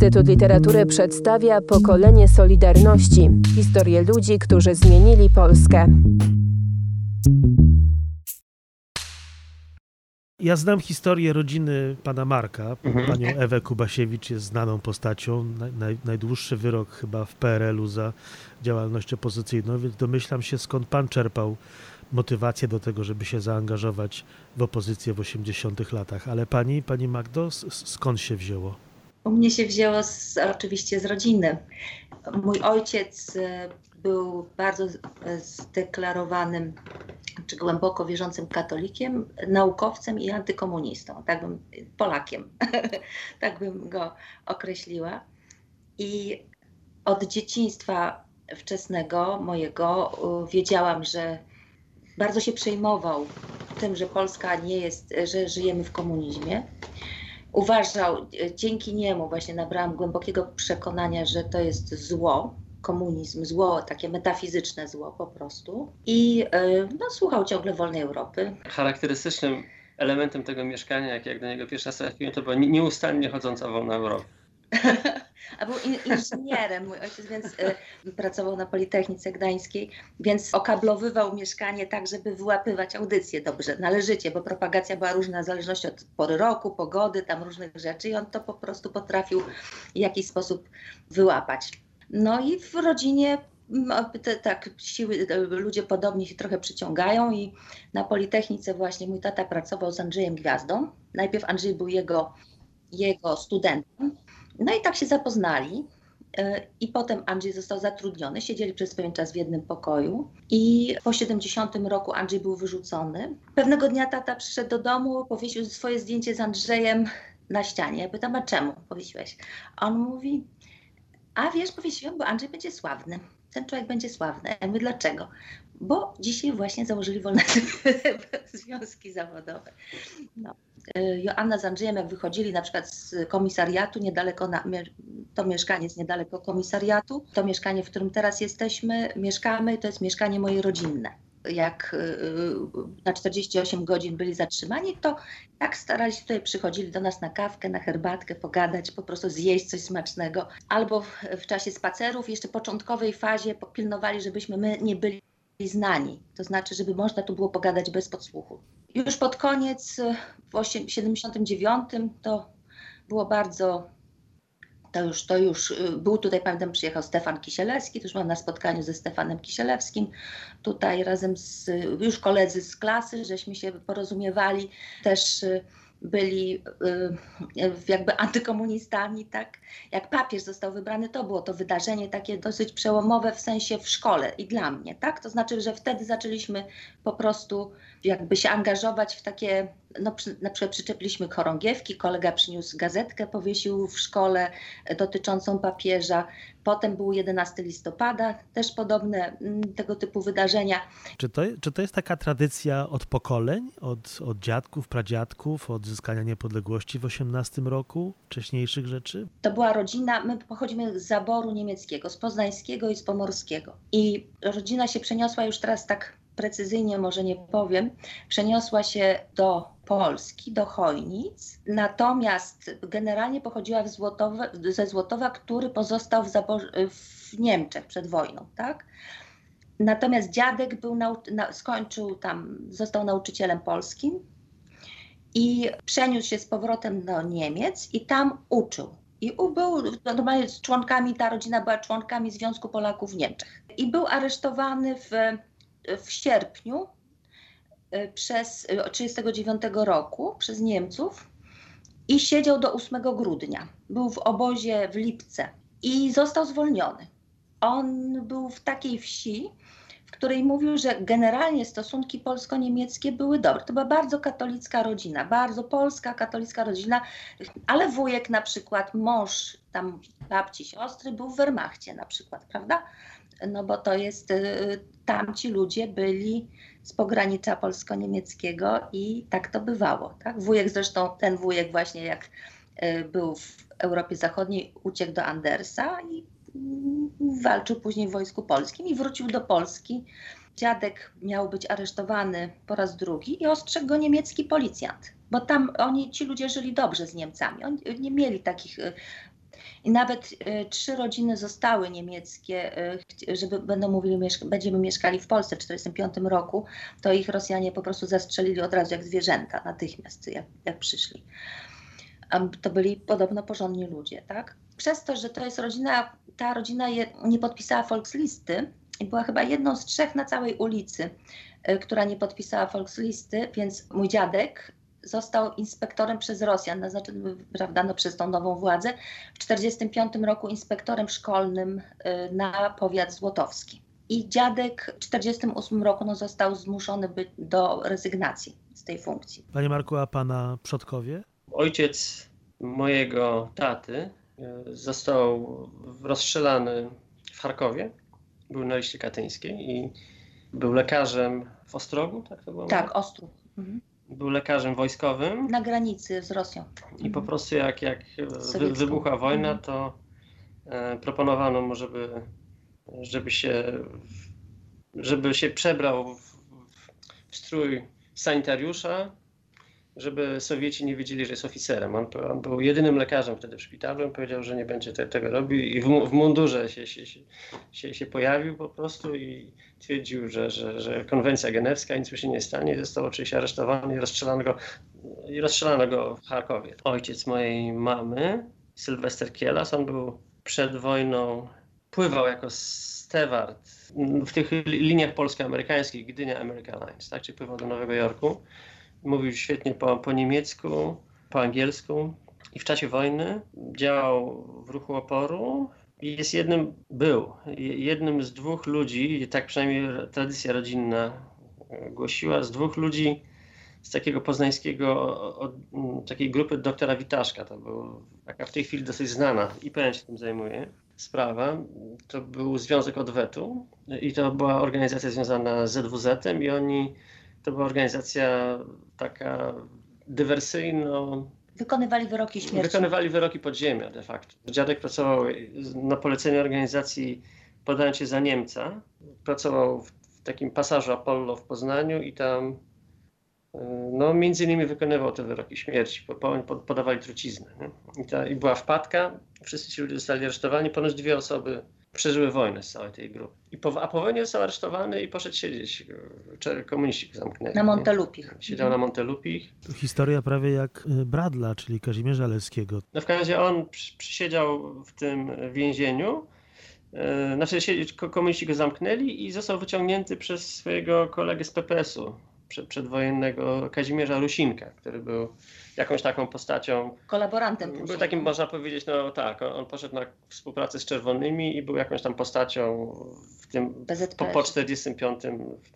Instytut Literatury przedstawia pokolenie Solidarności historię ludzi, którzy zmienili Polskę. Ja znam historię rodziny pana Marka. Mhm. Panią Ewę Kubasiewicz jest znaną postacią. Naj, naj, najdłuższy wyrok chyba w PRL-u za działalność opozycyjną, więc domyślam się skąd pan czerpał motywację do tego, żeby się zaangażować w opozycję w 80 latach. Ale pani, pani Magdo, skąd się wzięło? U mnie się wzięło z, oczywiście z rodziny. Mój ojciec e, był bardzo e, zdeklarowanym czy głęboko wierzącym katolikiem, naukowcem i antykomunistą, tak bym, Polakiem, tak bym go określiła. I od dzieciństwa wczesnego mojego wiedziałam, że bardzo się przejmował tym, że Polska nie jest, że żyjemy w komunizmie uważał, e, dzięki niemu właśnie nabrałam głębokiego przekonania, że to jest zło, komunizm, zło, takie metafizyczne zło po prostu. I e, no, słuchał ciągle wolnej Europy. Charakterystycznym elementem tego mieszkania, jak, jak do niego pierwszy raz trafiłem, to była nie- nieustannie chodząca wolna Europa. A był in, inżynierem, mój ojciec, więc e, pracował na Politechnice Gdańskiej, więc okablowywał mieszkanie tak, żeby wyłapywać audycje dobrze, należycie, bo propagacja była różna w zależności od pory roku, pogody, tam różnych rzeczy i on to po prostu potrafił w jakiś sposób wyłapać. No i w rodzinie te, tak siły, e, ludzie podobnie się trochę przyciągają i na Politechnice właśnie mój tata pracował z Andrzejem Gwiazdą. Najpierw Andrzej był jego, jego studentem, no i tak się zapoznali. e, I potem Andrzej został zatrudniony. Siedzieli przez pewien czas w jednym pokoju. I po 70 roku Andrzej był wyrzucony. Pewnego dnia tata przyszedł do domu, powiesił swoje zdjęcie z Andrzejem na ścianie. Ja pytam, a czemu powiesiłeś? A on mówi, a wiesz, powiesiłem, bo Andrzej będzie sławny. Ten człowiek będzie sławny. Ja mówię, dlaczego? Bo dzisiaj właśnie założyli wolne związki zawodowe. No. Y, Joanna z Andrzejem, jak wychodzili na przykład z komisariatu, niedaleko na, to mieszkanie jest niedaleko komisariatu, to mieszkanie, w którym teraz jesteśmy, mieszkamy, to jest mieszkanie moje rodzinne. Jak y, y, na 48 godzin byli zatrzymani, to jak starali się tutaj, przychodzili do nas na kawkę, na herbatkę, pogadać, po prostu zjeść coś smacznego. Albo w, czasie spacerów, jeszcze początkowej fazie, popilnowali, żebyśmy my nie byli znani. To znaczy, żeby można tu było pogadać bez podsłuchu. Już pod koniec, y, w 8 79 to było bardzo, to już, to już y, był tutaj, pamiętam, przyjechał Stefan Kisielewski, już byłam na spotkaniu ze Stefanem Kisielewskim, tutaj razem z, już koledzy z klasy, żeśmy się porozumiewali, też y, byli jakby antykomunistami, tak? Jak papież został wybrany, to było to wydarzenie takie dosyć przełomowe w sensie w szkole i dla mnie, tak? To znaczy, że wtedy zaczęliśmy po prostu jakby się angażować w takie, no przy, na przykład przyczepiliśmy chorągiewki, kolega przyniósł gazetkę, powiesił w szkole e, dotyczącą papieża. Potem był 11 listopada, też podobne mm, tego typu wydarzenia. Czy to, czy to jest taka tradycja od pokoleń, od, od dziadków, pradziadków, od zyskania niepodległości w 18 roku, wcześniejszych rzeczy? To była rodzina, my pochodzimy z zaboru niemieckiego, z poznańskiego i z pomorskiego. I rodzina się przeniosła już teraz tak precyzyjnie może nie powiem, przeniosła się do Polski, do Chojnic, natomiast generalnie pochodziła ze Złotowa, który pozostał w, w Niemczech przed wojną, tak? Natomiast dziadek był nau- na, skończył tam, został nauczycielem polskim i przeniósł się z powrotem do Niemiec i tam uczył. I był normalnie z członkami, ta rodzina była członkami Związku Polaków w Niemczech. I był aresztowany w, w sierpniu y, przez 1939 roku przez Niemców i siedział do 8 grudnia. Był w obozie w Lipce i został zwolniony. On był w takiej wsi, w której mówił, że generalnie stosunki polsko-niemieckie były dobre. To była bardzo katolicka rodzina, bardzo polska katolicka rodzina, ale wujek na przykład, mąż tam babci, siostry był w Wehrmachcie na przykład, prawda? No bo to jest, y, tamci ludzie byli z pogranicza polsko-niemieckiego i tak to bywało, tak? Wujek zresztą, ten wujek właśnie jak y, był w Europie Zachodniej, uciekł do Andersa i mm, walczył później w Wojsku Polskim i wrócił do Polski. Dziadek miał być aresztowany po raz drugi i ostrzegł go niemiecki policjant, bo tam oni, ci ludzie żyli dobrze z Niemcami. Oni nie mieli takich y, I nawet y, trzy rodziny zostały niemieckie, y, żeby będą mówili, będziemy mieszkali w Polsce w 1945 roku, to ich Rosjanie po prostu zastrzelili od razu jak zwierzęta, natychmiast, jak, jak przyszli. To byli podobno porządni ludzie, tak? Przez to, że to jest rodzina, ta rodzina je, nie podpisała Volkslisty i była chyba jedną z trzech na całej ulicy, y, która nie podpisała Volkslisty, więc mój dziadek został inspektorem przez Rosjan, naznaczony, prawda, no, przez tą nową władzę. W 1945 roku inspektorem szkolnym y, na powiat złotowski. I dziadek w 1948 roku no, został zmuszony być do rezygnacji z tej funkcji. Panie Marku, a pana przodkowie? Ojciec mojego taty y, został rozstrzelany w Charkowie. Był na liście katyńskiej i był lekarzem w Ostrogu, tak to było? Tak, Ostrów. Mhm był lekarzem wojskowym. Na granicy z Rosją. I po prostu jak, jak wy, wybuchła wojna, mhm. to e, proponowano mu, żeby, żeby się żeby się przebrał w, w strój sanitariusza żeby Sowieci nie wiedzieli, że jest oficerem. On, on, był jedynym lekarzem wtedy w szpitalu. On powiedział, że nie będzie te, tego robił i w, w mundurze się, się, się, się, pojawił po prostu i twierdził, że, że, że konwencja genewska, nic mu się nie stanie. Został oczywiście aresztowany i rozstrzelano go, i rozstrzelano go w Charkowie. Ojciec mojej mamy, Sylwester Kielas, on był przed wojną, pływał jako steward w tych liniach polsko-amerykańskich, Gdynia American Lines, tak? czyli pływał do Nowego Jorku mówił świetnie po, po niemiecku, po angielsku i w czasie wojny działał w ruchu oporu. I jest jednym, był jednym z dwóch ludzi, tak przynajmniej tradycja rodzinna głosiła, z dwóch ludzi z takiego poznańskiego, od, takiej grupy doktora Witaszka. To był taka w tej chwili dosyć znana, IPN się tym zajmuje, sprawa. To był Związek Odwetu i to była organizacja związana z ZWZ-em i oni to była organizacja taka dywersyjna. Wykonywali wyroki śmierci. Wykonywali wyroki podziemia de facto. Dziadek pracował na polecenie organizacji podając się za Niemca. Pracował w takim pasażu Apollo w Poznaniu i tam no, między innymi wykonywał te wyroki śmierci, podawali truciznę. I, ta, I była wpadka, wszyscy ci ludzie zostali aresztowani, ponoć dwie osoby przeżyły wojnę z całej tej grupy. I po, a po wojnie został aresztowany i poszedł siedzieć. Komuniści go zamknęli. Na Montelupich. Siedział na Montelupich. Historia prawie jak y, Bradla, czyli Kazimierza Leskiego. No w każdym razie on przysiedział w tym więzieniu. Y, znaczy komuniści go zamknęli i został wyciągnięty przez swojego kolegę z PPS-u, przedwojennego Kazimierza Rusinka, który był jakąś taką postacią. Kolaborantem. Był takim, można powiedzieć, no tak, on, on poszedł na współpracę z Czerwonymi i był jakąś tam postacią w tym, po, po 45,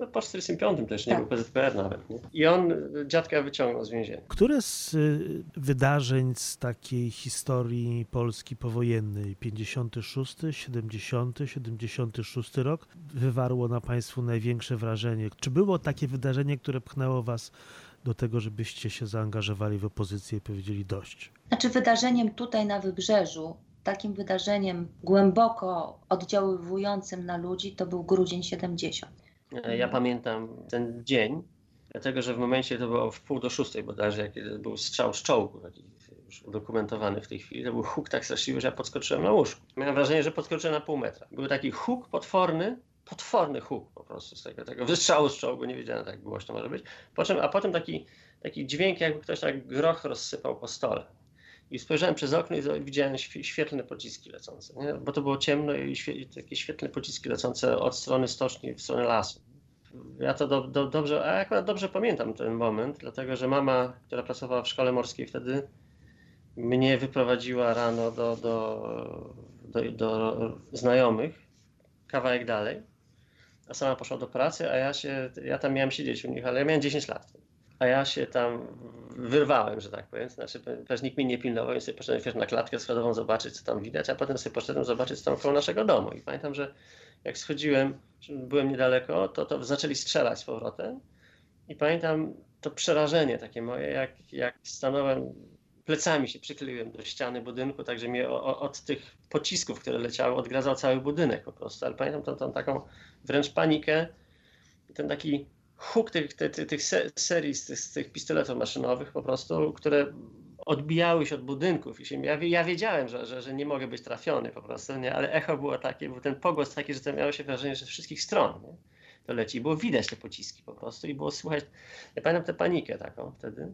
no, po 45 też, nie tak. był PZPR nawet. Nie? I on dziadka wyciągnął z więzienia. Które z y, wydarzeń z takiej historii Polski powojennej, 56, 70, 76 rok, wywarło na Państwu największe wrażenie? Czy było takie wydarzenie, które pchnęło Was do tego, żebyście się zaangażowali w opozycję i powiedzieli dość? Znaczy wydarzeniem tutaj na Wybrzeżu, takim wydarzeniem głęboko oddziaływującym na ludzi, to był grudzień 70. Ja pamiętam ten dzień, dlatego że w momencie to było w pół do szóstej bodajże, kiedy był strzał z czołgu, już udokumentowany w tej chwili, to był huk tak straszliwy, że ja podskoczyłem na łóżku. Miałem wrażenie, że podskoczyłem na pół metra. Był taki huk potworny, potworny huk po prostu z tego, tego wystrzału z czołgu, nie wiedziałem tak głośno może być. Po czym, a potem taki, taki dźwięk, jakby ktoś tak groch rozsypał po stole. I spojrzałem przez okno i widziałem świetlne pociski lecące, nie? bo to było ciemno i, i takie świetlne pociski lecące od strony stoczni w stronę lasu. Ja to do, do, dobrze, a akurat dobrze pamiętam ten moment, dlatego że mama, która pracowała w szkole morskiej wtedy, mnie wyprowadziła rano do, do, do, do znajomych, kawałek dalej a sama poszła do pracy, a ja się, ja tam miałem siedzieć u nich, ale ja miałem 10 lat. A ja się tam wyrwałem, że tak powiem. Znaczy, ponieważ nikt mnie nie pilnował, więc sobie poszedłem na klatkę schodową zobaczyć, co tam widać, a potem sobie poszedłem zobaczyć, co tam koło naszego domu. I pamiętam, że jak schodziłem, byłem niedaleko, to, to zaczęli strzelać z powrotem. I pamiętam to przerażenie takie moje, jak, jak stanąłem, plecami się przykleiłem do ściany budynku, także mnie od tych pocisków, które leciały, odgradzał cały budynek po prostu. Ale pamiętam tą, tą taką wręcz panikę. Ten taki huk tych, tych, serii z tych, z tych pistoletów maszynowych po prostu, które odbijały się od budynków. I się, ja, ja wiedziałem, że, że, że nie mogę być trafiony po prostu, nie? ale echo było takie, był ten pogłos taki, że to miało się wrażenie, że z wszystkich stron nie? to leci. I było widać te pociski po prostu i było słychać, ja pamiętam tę panikę taką wtedy,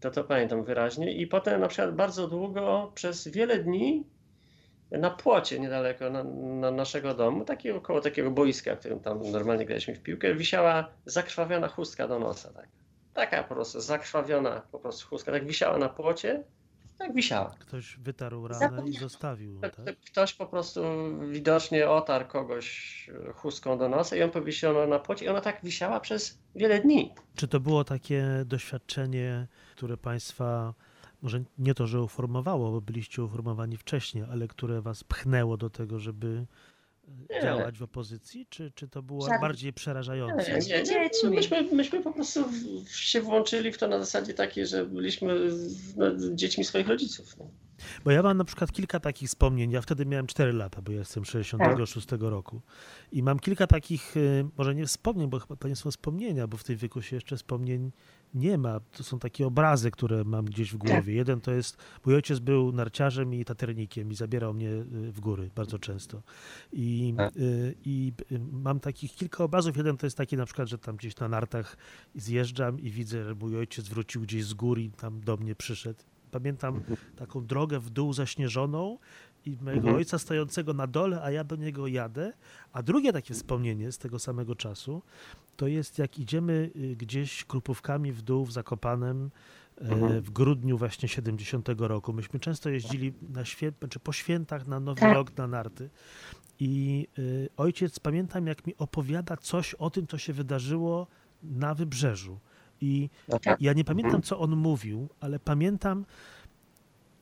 to to pamiętam wyraźnie. I potem na przykład bardzo długo, przez wiele dni na płocie niedaleko na, na naszego domu, takie, około takiego boiska, w którym tam normalnie graliśmy w piłkę, wisiała zakrwawiona chustka do nosa. Tak. Taka po prostu zakrwawiona po prostu chustka, tak wisiała na płocie, tak wisiała. Ktoś wytarł ranę i Zapomniałam. zostawił, tak? Ktoś po prostu widocznie otarł kogoś chustką do nosa i on powiesił na płocie i ona tak wisiała przez wiele dni. Czy to było takie doświadczenie, które Państwa, może nie to, że uformowało, bo byliście uformowani wcześniej, ale które Was pchnęło do tego, żeby e, Nie. działać w opozycji? Czy, czy to było bardziej przerażające? Nie, nie, nie. Myśmy, myśmy po prostu w- w- się włączyli w to na zasadzie takiej, że byliśmy no, dziećmi swoich rodziców. No. Bo ja mam na przykład kilka takich wspomnień. Ja wtedy miałem 4 lata, bo ja jestem 66 roku. I mam kilka takich, y, może nie wspomnień, bo chyba to nie są wspomnienia, bo w tej wieku się jeszcze wspomnień nie ma. To są takie obrazy, które mam gdzieś w głowie. Jeden to jest, mój ojciec był narciarzem i taternikiem i zabierał mnie y, w góry bardzo często. I, Tak. y, i y, mam takich kilka obrazów. Jeden to jest taki na przykład, że tam gdzieś na nartach zjeżdżam i widzę, że mój ojciec wrócił gdzieś z góry i tam do mnie przyszedł. Pamiętam taką drogę w dół zaśnieżoną i mojego Mhm. ojca stojącego na dole, a ja do niego jadę. A drugie takie wspomnienie z tego samego czasu to jest jak idziemy y, gdzieś krupówkami w dół w Zakopanem e, Mhm. w grudniu właśnie 70 roku. Myśmy często jeździli na świę, znaczy po świętach na Nowy Tak. Rok na narty. I y, ojciec, pamiętam jak mi opowiada coś o tym, co się wydarzyło na wybrzeżu. I Tak. ja nie pamiętam, co on mówił, ale pamiętam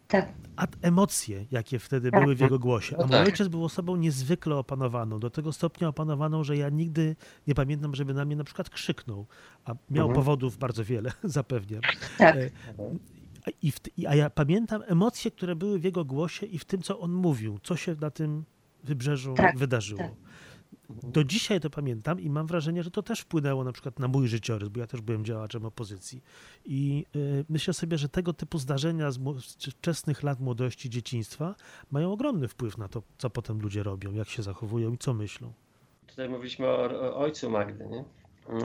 Tak. a emocje, jakie wtedy Tak. były w jego głosie. A No mój tak. ojciec był osobą niezwykle opanowaną, do tego stopnia opanowaną, że ja nigdy nie pamiętam, żeby na mnie na przykład krzyknął. A miał Mhm. powodów bardzo wiele, zapewniam. Tak. E, a- I w, a ja pamiętam emocje, które były w jego głosie i w tym, co on mówił, co się na tym wybrzeżu Tak, wydarzyło. tak. Do dzisiaj to pamiętam i mam wrażenie, że to też wpłynęło na przykład na mój życiorys, bo ja też byłem działaczem opozycji. I y, myślę sobie, że tego typu zdarzenia z, z wczesnych lat młodości, dzieciństwa mają ogromny wpływ na to, co potem ludzie robią, jak się zachowują i co myślą. Tutaj mówiliśmy o, o ojcu Magdy, nie?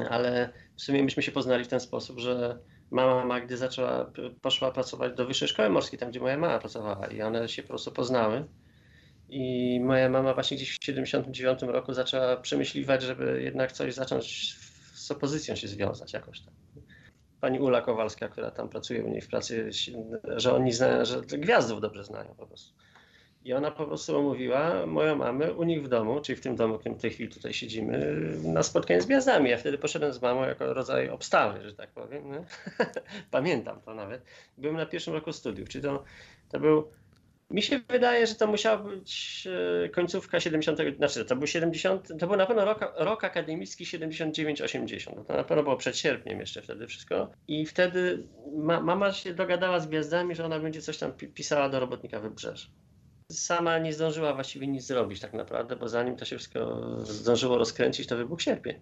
Ale w sumie myśmy się poznali w ten sposób, że mama Magdy zaczęła, poszła pracować do Wyższej Szkoły Morskiej, tam gdzie moja mama pracowała i one się po prostu poznały. I moja mama właśnie gdzieś w 79 roku zaczęła przemyśliwać, żeby jednak coś zacząć z opozycją się związać jakoś tam. Pani Ula Kowalska, która tam pracuje u niej w pracy, że oni znają, że gwiazdów dobrze znają po prostu. I ona po prostu omówiła moją mamę u nich w domu, czyli w tym domu, w którym w tej chwili tutaj siedzimy, na spotkanie z gwiazdami. Ja wtedy poszedłem z mamą jako rodzaj obstawy, że tak powiem. Pamiętam to nawet. Byłem na pierwszym roku studiów, czyli to, to był. Mi się wydaje, że to musiała być e, końcówka 70, znaczy to był 70, to był na pewno rok, rok akademicki 79-80. No To na pewno było przed sierpniem jeszcze wtedy wszystko. I wtedy ma, mama się dogadała z gwiazdami, że ona będzie coś tam pi- pisała do robotnika wybrzeża sama nie zdążyła właściwie nic zrobić tak naprawdę, bo zanim to się wszystko zdążyło rozkręcić, to wybuchł sierpień.